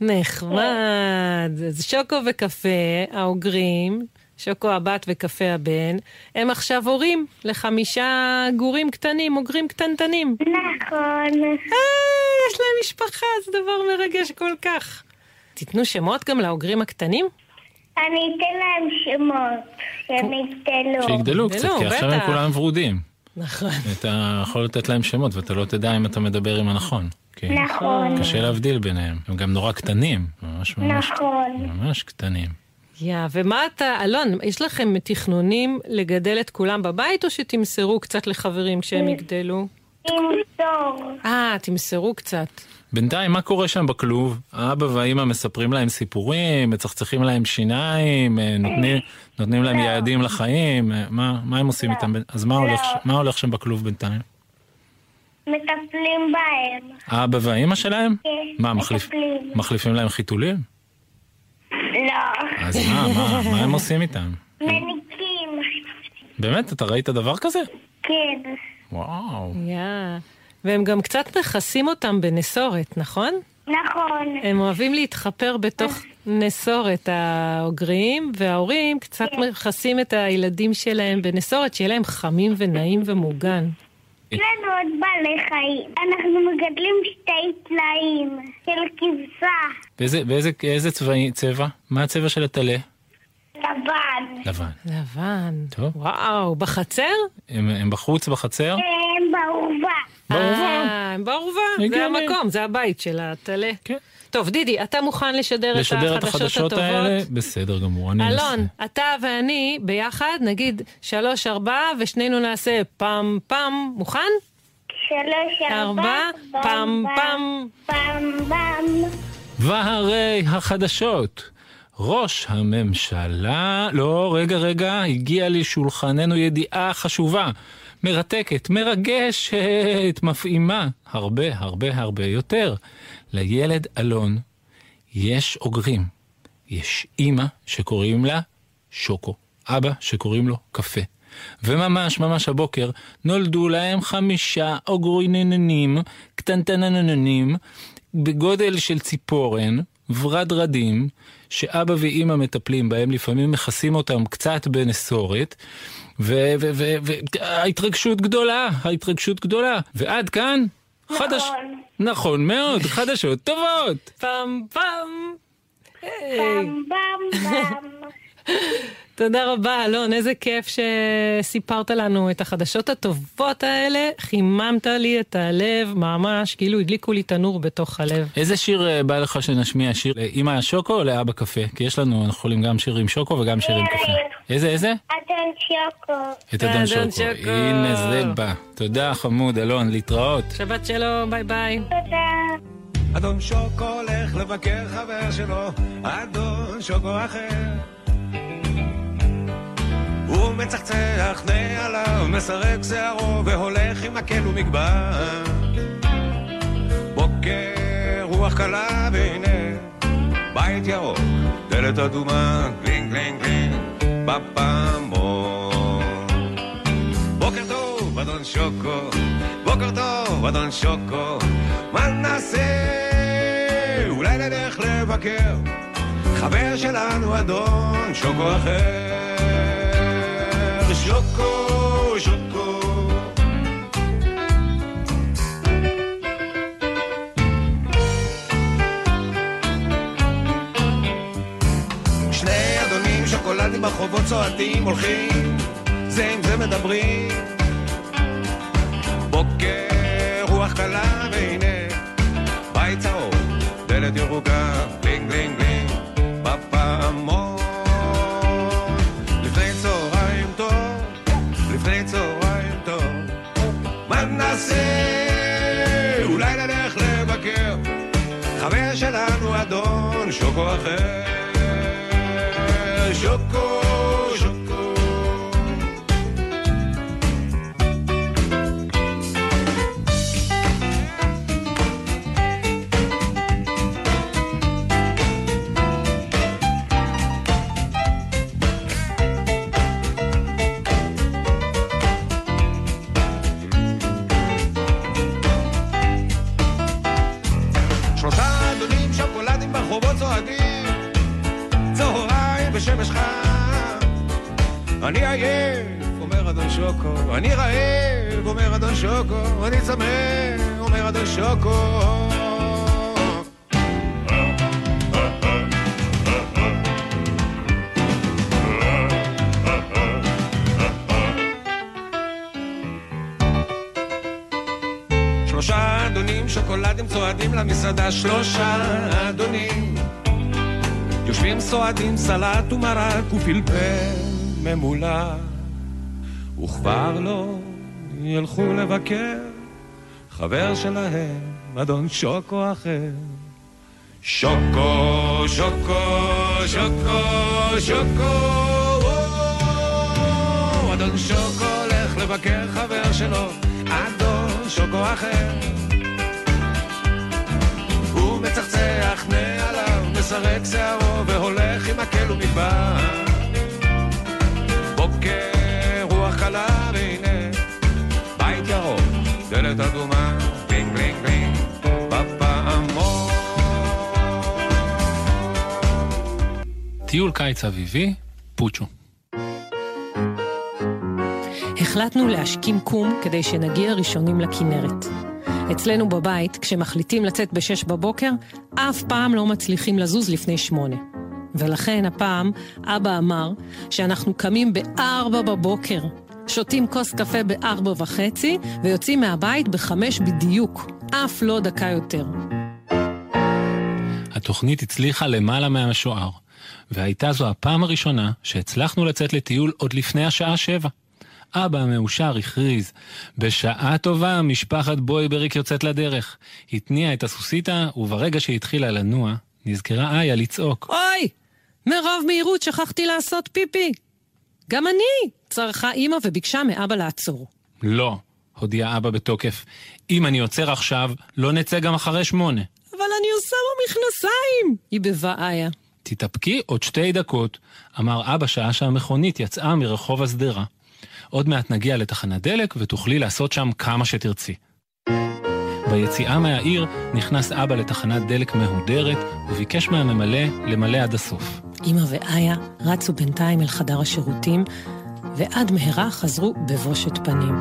B: נחמד. אז שוקו וקפה, האוגרים, שוקו הבת וקפה הבן, הם עכשיו הורים לחמישה גורים קטנים, אוגרים קטנטנים.
G: נכון.
B: אה, יש להם משפחה, זה דבר מרגש כל כך. תיתנו שמות גם לאוגרים הקטנים?
G: אני אתן להם שמות, שהם יגדלו.
A: שיגדלו קצת, כי עכשיו הם. כולם ורודים.
B: נכון.
A: אתה יכול לתת להם שמות ואתה לא תדע אם אתה מדבר עם הנכון. כי
G: נכון.
A: קשה להבדיל ביניהם. הם גם נורא קטנים. ממש ממש
G: נכון.
A: ממש קטנים.
B: יא, ומה אתה, אלון, יש לכם תכנונים לגדל את כולם בבית, או שתמסרו קצת לחברים כשהם יגדלו?
G: תמסור.
B: אה, תמסרו קצת.
A: בינתיים, מה קורה שם בכלוב? האבא והאימא מספרים להם סיפורים, מצחצחים להם שיניים, אה, נותנים, נותנים להם יעדים לחיים, אה, מה, מה הם עושים איתם? ב- אז מה הולך, ש- מה הולך שם בכלוב בינתיים?
G: מטפלים בהם.
A: האבא והאימא שלהם?
G: כן,
A: מה, מחליף,
G: מטפלים.
A: מחליפים להם חיתולים?
G: לא.
A: אז מה, מה, מה הם עושים איתם?
G: מניקים.
A: באמת, אתה ראית דבר כזה?
G: כן.
A: וואו.
B: יא. והם גם קצת מכסים אותם בנסורת, נכון?
G: נכון.
B: הם אוהבים להתחפר בתוך נסורת, האוגרים, וההורים קצת מכסים את הילדים שלהם בנסורת, שיהיה להם חמים ונעים ומוגן.
G: יש לנו עוד בעלי חיים. אנחנו מגדלים שתי טלאים של כבשה.
A: באיזה, באיזה איזה צבע, צבע? מה הצבע של הטלה?
G: לבן.
A: לבן.
B: לבן.
A: טוב.
B: וואו, בחצר?
A: הם, הם בחוץ בחצר?
G: הם בעורבה.
A: בעורבה.
B: אה, הם בעורבה, זה. המקום, זה הבית של הטלה.
A: כן.
B: טוב, דידי, אתה מוכן לשדר,
A: לשדר
B: את
A: את
B: החדשות
A: החדשות
B: הטובות?
A: האלה? בסדר גמור, אני אנסה.
B: אלון, אתה ואני ביחד, נגיד שלוש ארבע, ושנינו נעשה פעם פעם, מוכן?
G: שלוש, ארבע.
B: ארבע, פעם פעם.
G: פעם פעם.
A: והרי החדשות. ראש הממשלה, לא, רגע, רגע, הגיעה לשולחננו ידיעה חשובה, מרתקת, מרגשת, מפעימה, הרבה, הרבה, הרבה יותר. לילד אלון יש אוגרים. יש אימא שקוראים לה שוקו, אבא שקוראים לו קפה. וממש ממש הבוקר נולדו להם חמישה אוגרינננים, קטנטנננים, בגודל של ציפורן, ורדרדים, שאבא ואימא מטפלים בהם, לפעמים מכסים אותם קצת בנסורת, וההתרגשות גדולה, ההתרגשות גדולה. ועד כאן, חדש... נכון מאוד, חדשות טובות.
B: פעם פעם.
G: פעם פעם פעם.
B: תודה רבה, אלון, איזה כיף שסיפרת לנו את החדשות הטובות האלה. חיממת לי את הלב, ממש, כאילו הדליקו לי תנור בתוך הלב.
A: איזה שיר אה, בא לך שנשמיע? שיר לאמא השוקו או לאבא קפה? כי יש לנו, אנחנו יכולים גם שיר עם שוקו וגם שיר עם קפה. איזה, איזה?
G: אדון שוקו.
A: את אדון. שוקו. הנה זה בא. תודה חמוד, אלון, להתראות.
B: שבת שלום, ביי ביי.
G: תודה.
I: אדון שוקו הולך לבקר חבר שלו, אדון שוקו אחר. הוא מצחצח נעליו, מסרק שערו והולך עם מקל ומגבעת. בוקר, רוח קלה והנה בית ירוק, דלת אדומה, גלינג גלינג גלינג, בפעמון. בוקר טוב, אדון שוקו, בוקר טוב, אדון שוקו, מה נעשה? אולי נלך לבקר, חבר שלנו אדון שוקו אחר. שוקו, שוקו. שני אדונים שוקולדים ברחובות צועדים הולכים זה עם זה מדברים בוקר רוח קלה והנה בית צהוב דלת ירוקה בלינג בלינג בלינג שוקו אחר שוקו. שוקו. אני רעב, אומר אדון שוקו אני צמא, אומר אדון שוקו. שלושה אדונים שוקולדים צועדים למסעדה שלושה אדונים. יושבים סועדים סלט ומרק ופלפל ממולח וכבר לא ילכו לבקר חבר שלהם, אדון שוקו אחר. שוקו, שוקו, שוקו, שוקו, או, אדון שוקו הולך לבקר חבר שלו, אדון שוקו אחר. הוא מצחצח נעליו, מסרק שערו והולך עם מקל ומדבר. בוקר, קלה והנה בית ירוק, דלת אדומה, בלינג בלינג בלינג, בפעמון.
A: טיול קיץ אביבי, פוצ'ו.
B: החלטנו להשכים קום כדי שנגיע ראשונים לכנרת. אצלנו בבית, כשמחליטים לצאת בשש בבוקר, אף פעם לא מצליחים לזוז לפני שמונה. ולכן הפעם אבא אמר שאנחנו קמים בארבע בבוקר, שותים כוס קפה בארבע וחצי ויוצאים מהבית בחמש בדיוק, אף לא דקה יותר.
A: התוכנית הצליחה למעלה מהמשוער, והייתה זו הפעם הראשונה שהצלחנו לצאת לטיול עוד לפני השעה שבע. אבא המאושר הכריז, בשעה טובה משפחת בויבריק יוצאת לדרך. התניע את הסוסיתא, וברגע שהתחילה לנוע, נזכרה איה לצעוק.
B: אוי! מרוב מהירות שכחתי לעשות פיפי. גם אני! צרחה אימא וביקשה מאבא לעצור.
A: לא, הודיע אבא בתוקף. אם אני עוצר עכשיו, לא נצא גם אחרי שמונה.
B: אבל אני עושה במכנסיים! היבבה איה.
A: תתאפקי עוד שתי דקות, אמר אבא שעה שהמכונית יצאה מרחוב השדרה. עוד מעט נגיע לתחנת דלק ותוכלי לעשות שם כמה שתרצי. ביציאה מהעיר נכנס אבא לתחנת דלק מהודרת וביקש מהממלא למלא עד הסוף.
B: אמא ואיה רצו בינתיים אל חדר השירותים, ועד מהרה חזרו בבושת פנים.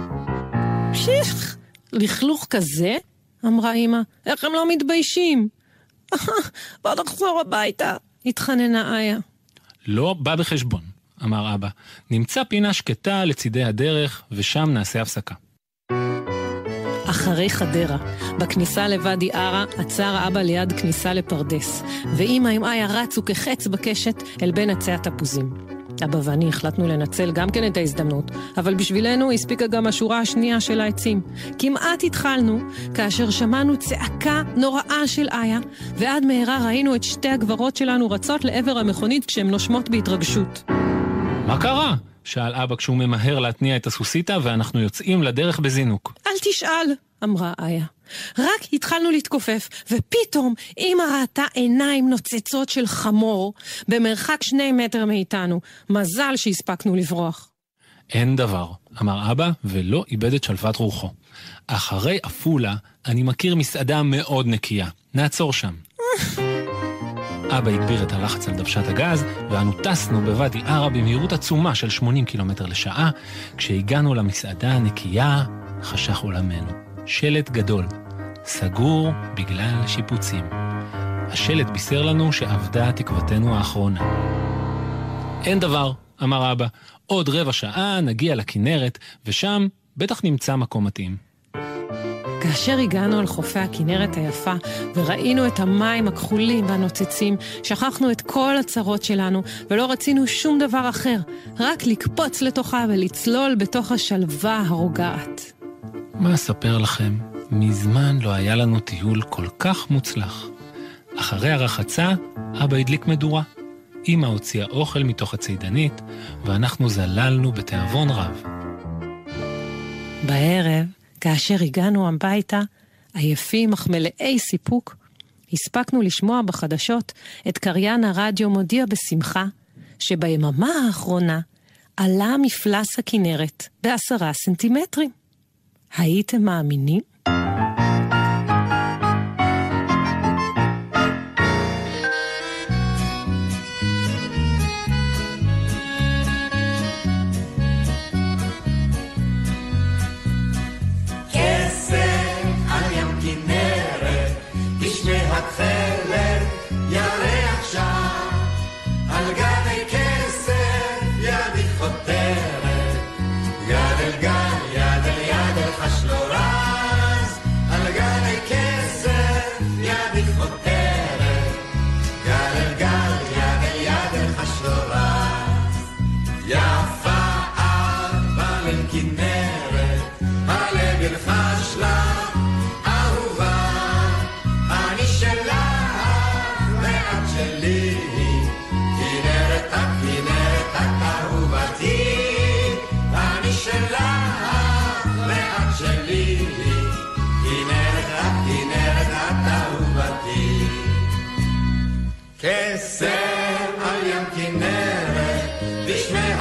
B: שיח, לכלוך כזה? אמרה אמא. איך הם לא מתביישים? בוא נחזור הביתה, התחננה איה.
A: לא בא בחשבון, אמר אבא. נמצא פינה שקטה לצידי הדרך, ושם נעשה הפסקה.
B: אחרי חדרה, בכניסה לוואדי ערה, עצר אבא ליד כניסה לפרדס, ואימא עם איה רצו כחץ בקשת אל בין עצי התפוזים. אבא ואני החלטנו לנצל גם כן את ההזדמנות, אבל בשבילנו הספיקה גם השורה השנייה של העצים. כמעט התחלנו, כאשר שמענו צעקה נוראה של איה, ועד מהרה ראינו את שתי הגברות שלנו רצות לעבר המכונית כשהן נושמות בהתרגשות.
A: מה קרה? שאל אבא כשהוא ממהר להתניע את הסוסיתא, ואנחנו יוצאים לדרך בזינוק.
B: אל תשאל, אמרה איה. רק התחלנו להתכופף, ופתאום אמא ראתה עיניים נוצצות של חמור במרחק שני מטר מאיתנו. מזל שהספקנו לברוח.
A: אין דבר, אמר אבא, ולא איבד את שלוות רוחו. אחרי עפולה, אני מכיר מסעדה מאוד נקייה. נעצור שם. אבא הגביר את הלחץ על דוושת הגז, ואנו טסנו בוואדי ערה במהירות עצומה של 80 קילומטר לשעה. כשהגענו למסעדה הנקייה, חשך עולמנו. שלט גדול, סגור בגלל שיפוצים. השלט בישר לנו שאבדה תקוותנו האחרונה. אין דבר, אמר אבא, עוד רבע שעה נגיע לכנרת, ושם בטח נמצא מקום מתאים.
B: כאשר הגענו אל חופי הכנרת היפה וראינו את המים הכחולים והנוצצים, שכחנו את כל הצרות שלנו ולא רצינו שום דבר אחר, רק לקפוץ לתוכה ולצלול בתוך השלווה הרוגעת.
A: מה אספר לכם? מזמן לא היה לנו טיול כל כך מוצלח. אחרי הרחצה, אבא הדליק מדורה. אמא הוציאה אוכל מתוך הצידנית, ואנחנו זללנו בתיאבון רב.
B: בערב, כאשר הגענו הביתה, עייפים אך מלאי סיפוק, הספקנו לשמוע בחדשות את קריין הרדיו מודיע בשמחה שביממה האחרונה עלה מפלס הכנרת בעשרה סנטימטרים. הייתם מאמינים?
J: fair.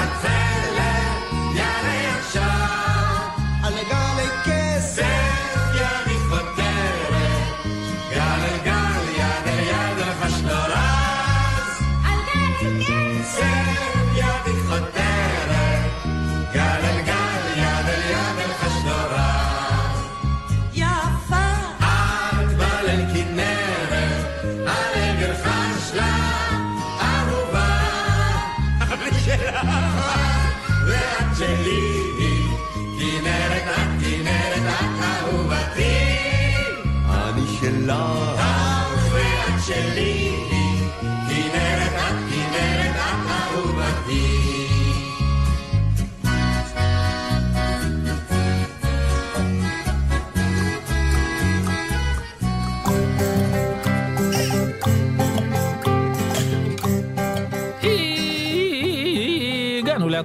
A: Sunset.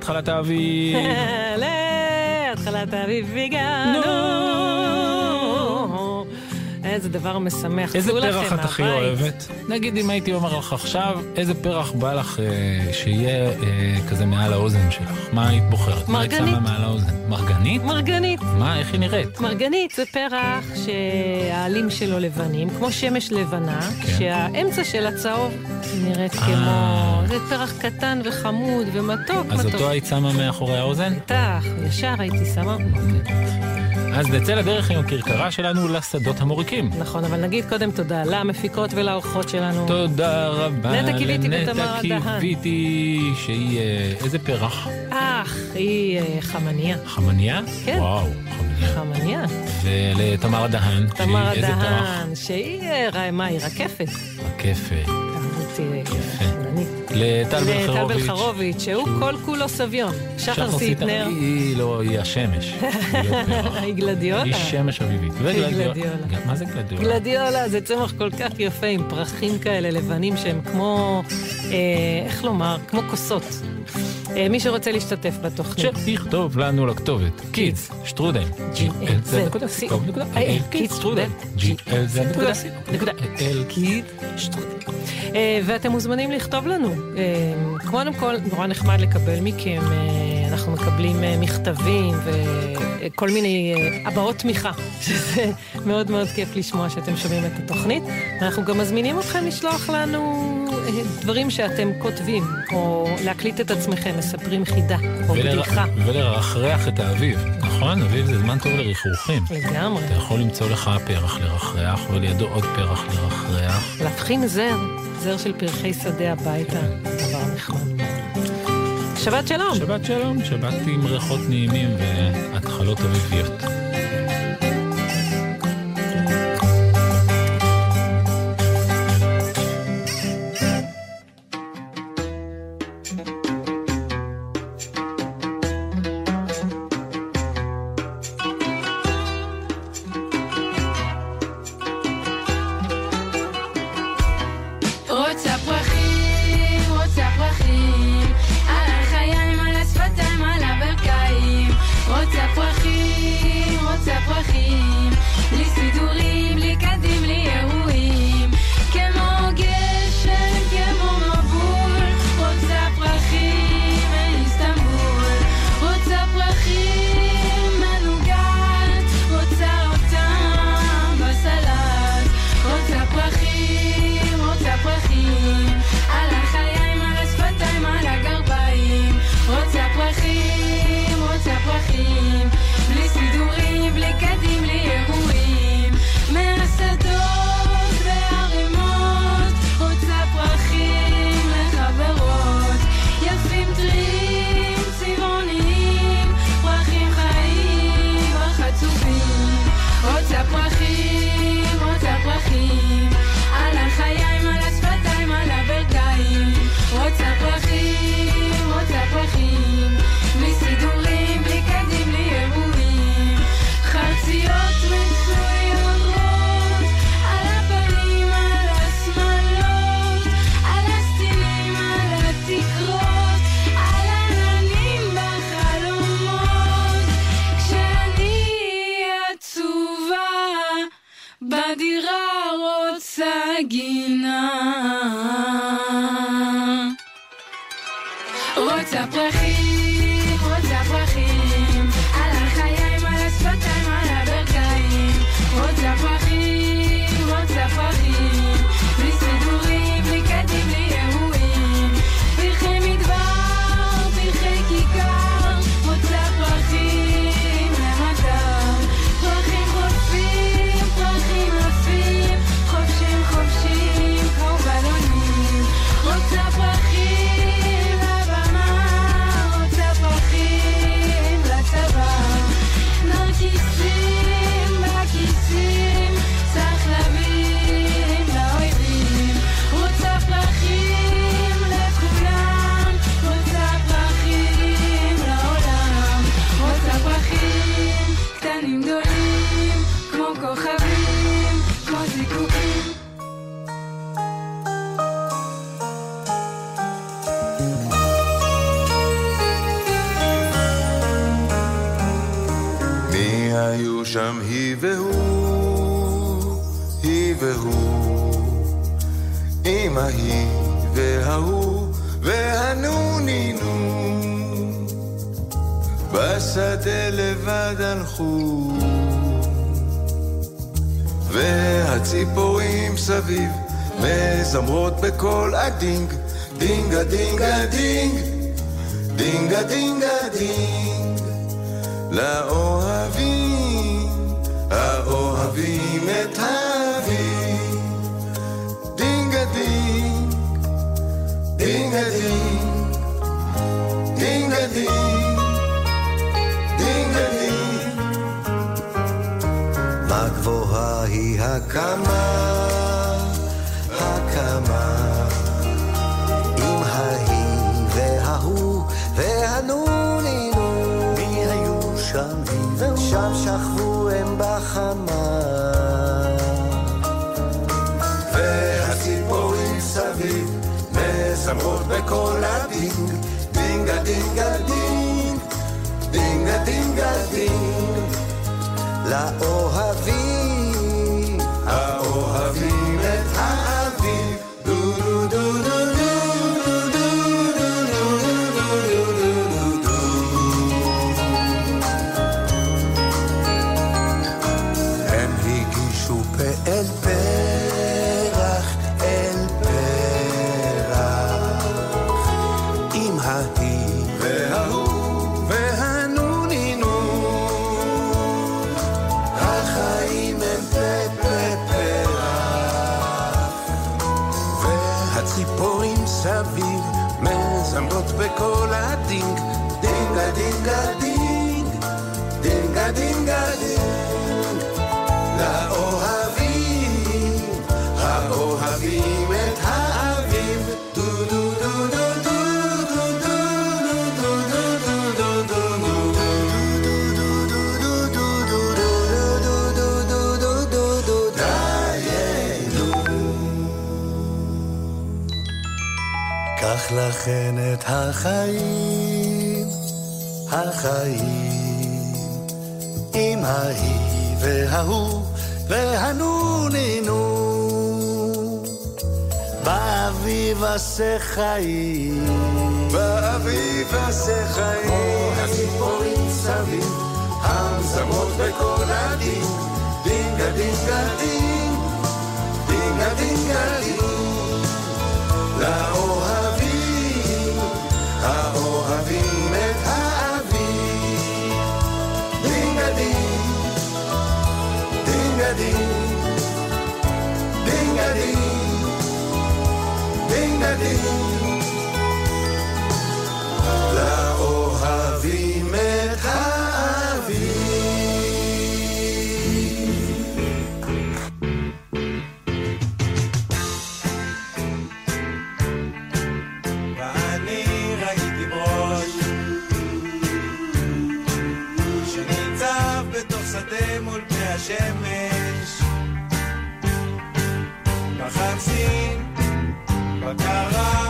A: להתחלת האביב.
B: להתחלת האביב הגענו. דבר משמח.
A: איזה פרח את הכי. אוהבת? נגיד אם הייתי אומר לך עכשיו, איזה פרח בא לך אה, שיהיה אה, כזה מעל האוזן שלך? מה היית בוחרת? מה היית
B: מרגנית.
A: שמה מעל האוזן? מרגנית?
B: מרגנית.
A: מה, איך היא נראית?
B: מרגנית זה פרח שהעלים שלו לבנים, כמו שמש לבנה,
A: כן.
B: שהאמצע שלה צהוב. נראית
A: אה.
B: כמו... זה פרח קטן וחמוד ומתוק
A: אז
B: מתוק.
A: אותו היית שמה מאחורי האוזן?
B: בטח, ישר הייתי שמה.
A: אז נצא לדרך עם הכרכרה שלנו לשדות המוריקים.
B: נכון, אבל נגיד קודם תודה למפיקות ולאורחות שלנו.
A: תודה רבה
B: נטע קיוויתי ותמר
A: לנטע. קיוויתי, שהיא... אה, איזה פרח?
B: אך, היא אה, חמניה.
A: חמניה?
B: כן.
A: וואו, חמניה.
B: חמניה.
A: ולתמר דהן,
B: תמר
A: שהיא איזה פרח?
B: דהן, שהיא, אה, ר- מה, היא רקפת.
A: רקפת. יפה. לטל בלחרוביץ'.
B: בלחרוביץ', שהוא כל כולו סביון. שחר סיטנר.
A: היא לא, היא השמש. היא
B: גלדיולה.
A: היא שמש אביבית.
B: היא
A: וגלדיולה.
B: גלדיולה.
A: מה זה גלדיולה?
B: גלדיולה זה צמח כל כך יפה עם פרחים כאלה לבנים שהם כמו, אה, איך לומר, כמו כוסות. אה, מי שרוצה להשתתף בתוכנית.
K: שיכתוב לנו לכתובת. קידס, שטרודל, gl.co.il, קידס שטרודל,
B: שטרודל. ואתם מוזמנים לכתוב לנו. אה, קודם כל, נורא נחמד לקבל מכם, אה, אנחנו מקבלים מכתבים וכל מיני אה, הבעות תמיכה, שזה מאוד מאוד כיף לשמוע שאתם שומעים את התוכנית. אנחנו גם מזמינים אתכם לשלוח לנו אה, דברים שאתם כותבים, או להקליט את עצמכם, מספרים חידה, או בדיחה.
K: ולרחרח את האביב, נכון? אביב זה זמן טוב לריחוחים.
B: לגמרי.
K: אתה יכול למצוא לך פרח לרחרח, ולידו עוד פרח לרחרח.
B: להבחין זר, זר של פרחי שדה הביתה, דבר נחמד. שבת שלום.
K: שבת שלום, שבת עם ריחות נעימים והתחלות אביביות.
L: שמחות בכל הדין, דינגה דינגה דינג, דינגה דינגה דינג, לאוהבים.
F: לכן את החיים, החיים, עם ההיא וההוא והנונינו, באביב עשה חיים, באביב עשה חיים, הציפורים סביב, המזמות הדין, דינגה דינגה דינגה.
I: השמש. בחצי, בקרה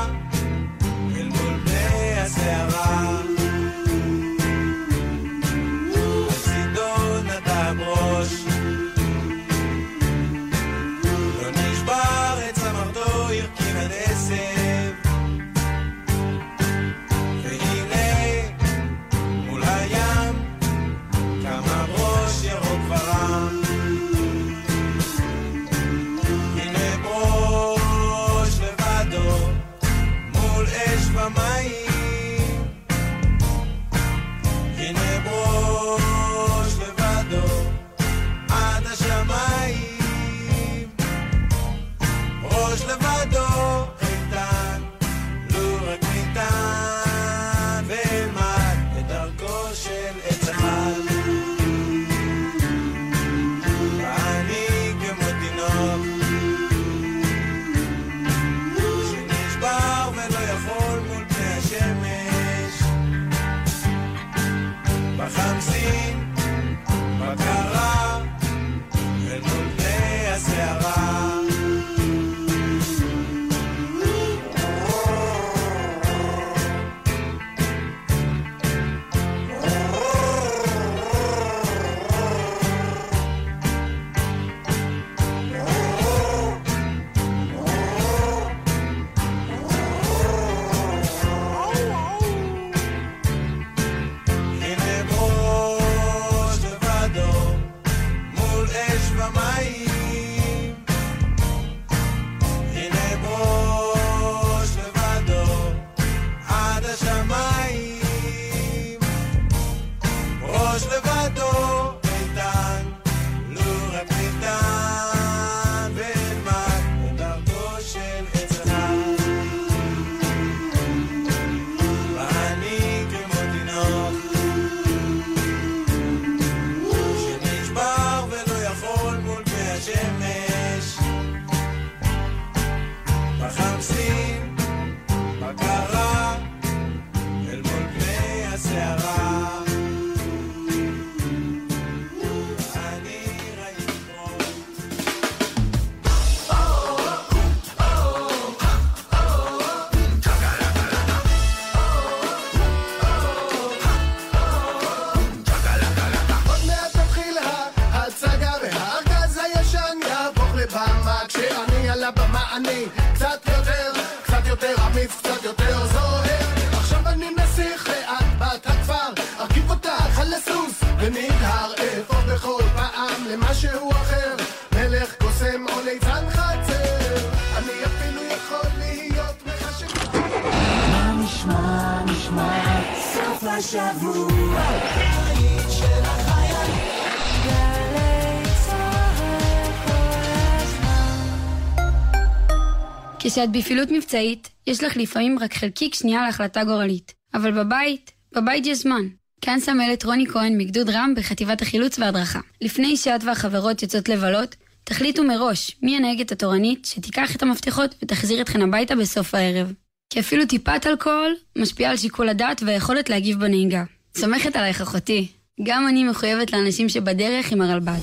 M: כשאת בפעילות מבצעית, יש לך לפעמים רק חלקיק שנייה להחלטה גורלית. אבל בבית, בבית יש זמן. כאן סמלת רוני כהן מגדוד רם בחטיבת החילוץ וההדרכה. לפני שאת והחברות יוצאות לבלות, תחליטו מראש מי הנהגת התורנית שתיקח את המפתחות ותחזיר אתכן הביתה בסוף הערב. כי אפילו טיפת אלכוהול משפיעה על שיקול הדעת והיכולת להגיב בנהיגה. סומכת עלייך אחותי. גם אני מחויבת לאנשים שבדרך עם הרלב"ד.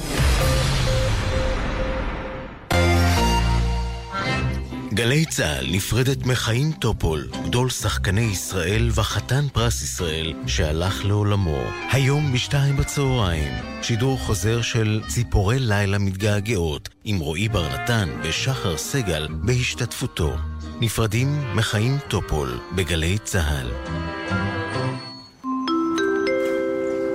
N: גלי צה"ל נפרדת מחיים טופול, גדול שחקני ישראל וחתן פרס ישראל, שהלך לעולמו. היום בשתיים בצהריים, שידור חוזר של ציפורי לילה מתגעגעות, עם רועי בר נתן ושחר סגל בהשתתפותו. נפרדים מחיים טופול, בגלי צה"ל.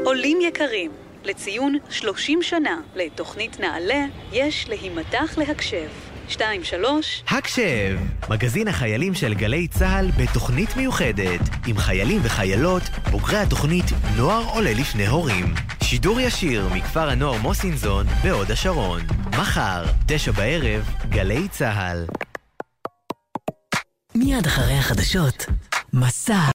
O: עולים יקרים, לציון 30 שנה לתוכנית נעל"ה, יש להימתח להקשב. 2-3
P: הקשב, מגזין החיילים של גלי צה"ל בתוכנית מיוחדת, עם חיילים וחיילות, בוגרי התוכנית נוער עולה לפני הורים. שידור ישיר מכפר הנוער מוסינזון בהוד השרון. מחר, תשע בערב, גלי צה"ל.
Q: מיד אחרי החדשות, מסע